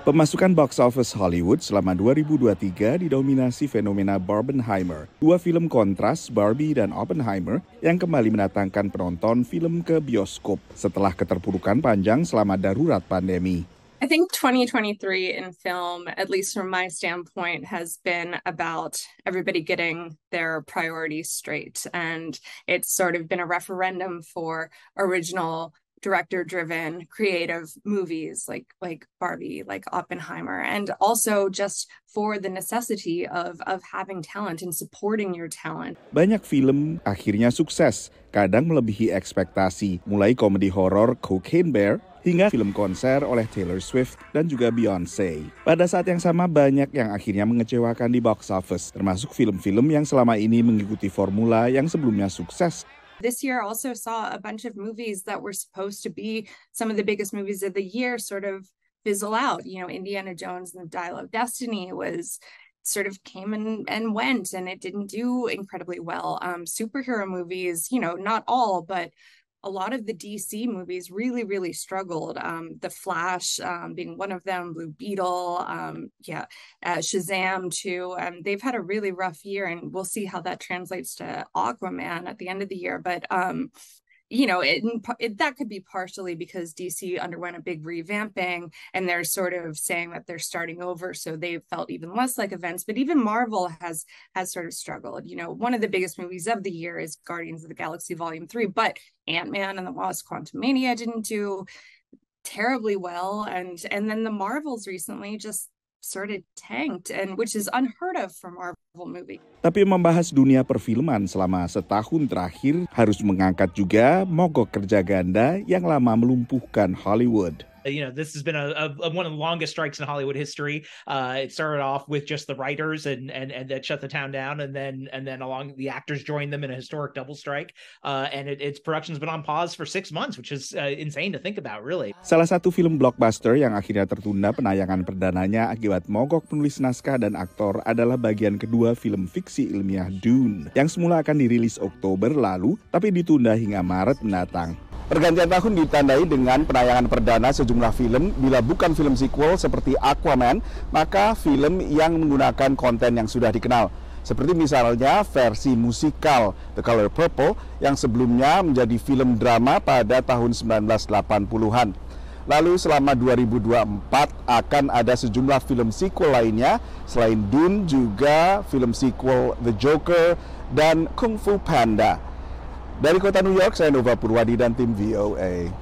Pemasukan box office Hollywood selama 2023 didominasi fenomena Barbenheimer, dua film kontras Barbie dan Oppenheimer yang kembali mendatangkan penonton film ke bioskop setelah keterpurukan panjang selama darurat pandemi. I think 2023 in film, at least from my standpoint, has been about everybody getting their priorities straight. And it's sort of been a referendum for original director driven creative movies like like Barbie, like Oppenheimer, and also just for the necessity of of having talent and supporting your talent. Banyak film akhirnya sukses, kadang melebihi ekspektasi, mulai komedi horor Cocaine Bear hingga film konser oleh Taylor Swift dan juga Beyonce. Pada saat yang sama banyak yang akhirnya mengecewakan di box office, termasuk film-film yang selama ini mengikuti formula yang sebelumnya sukses This year also saw a bunch of movies that were supposed to be some of the biggest movies of the year sort of fizzle out. You know, Indiana Jones and the Dial of Destiny was sort of came and, and went and it didn't do incredibly well. Um, superhero movies, you know, not all, but a lot of the DC movies really, really struggled. Um, the Flash um, being one of them, Blue Beetle, um, yeah, uh, Shazam too. They've had a really rough year, and we'll see how that translates to Aquaman at the end of the year. But um, you know, it, it, that could be partially because DC underwent a big revamping and they're sort of saying that they're starting over, so they felt even less like events. But even Marvel has has sort of struggled. You know, one of the biggest movies of the year is Guardians of the Galaxy Volume Three, but Ant Man and the Wasp: Quantumania didn't do terribly well, and and then the Marvels recently just sort of tanked and which is unheard of for Marvel movie. Tapi membahas dunia perfilman selama setahun terakhir harus mengangkat juga mogok kerja ganda yang lama melumpuhkan Hollywood. Uh, you know this has been a, a, one of the longest strikes in Hollywood history. Uh, it started off with just the writers and and and that shut the town down, and then and then along the actors joined them in a historic double strike. Uh, and it, its production's been on pause for six months, which is uh, insane to think about, really. Salah satu film blockbuster yang akhirnya tertunda penayangan perdananya akibat mogok penulis naskah dan aktor adalah bagian kedua film fiksi ilmiah Dune yang semula akan dirilis Oktober lalu, tapi ditunda hingga Maret mendatang. Pergantian tahun ditandai dengan penayangan perdana sejumlah film. Bila bukan film sequel seperti Aquaman, maka film yang menggunakan konten yang sudah dikenal. Seperti misalnya versi musikal The Color Purple yang sebelumnya menjadi film drama pada tahun 1980-an. Lalu selama 2024 akan ada sejumlah film sequel lainnya selain Dune juga film sequel The Joker dan Kung Fu Panda. Dari kota New York, saya Nova Purwadi dan tim VOA.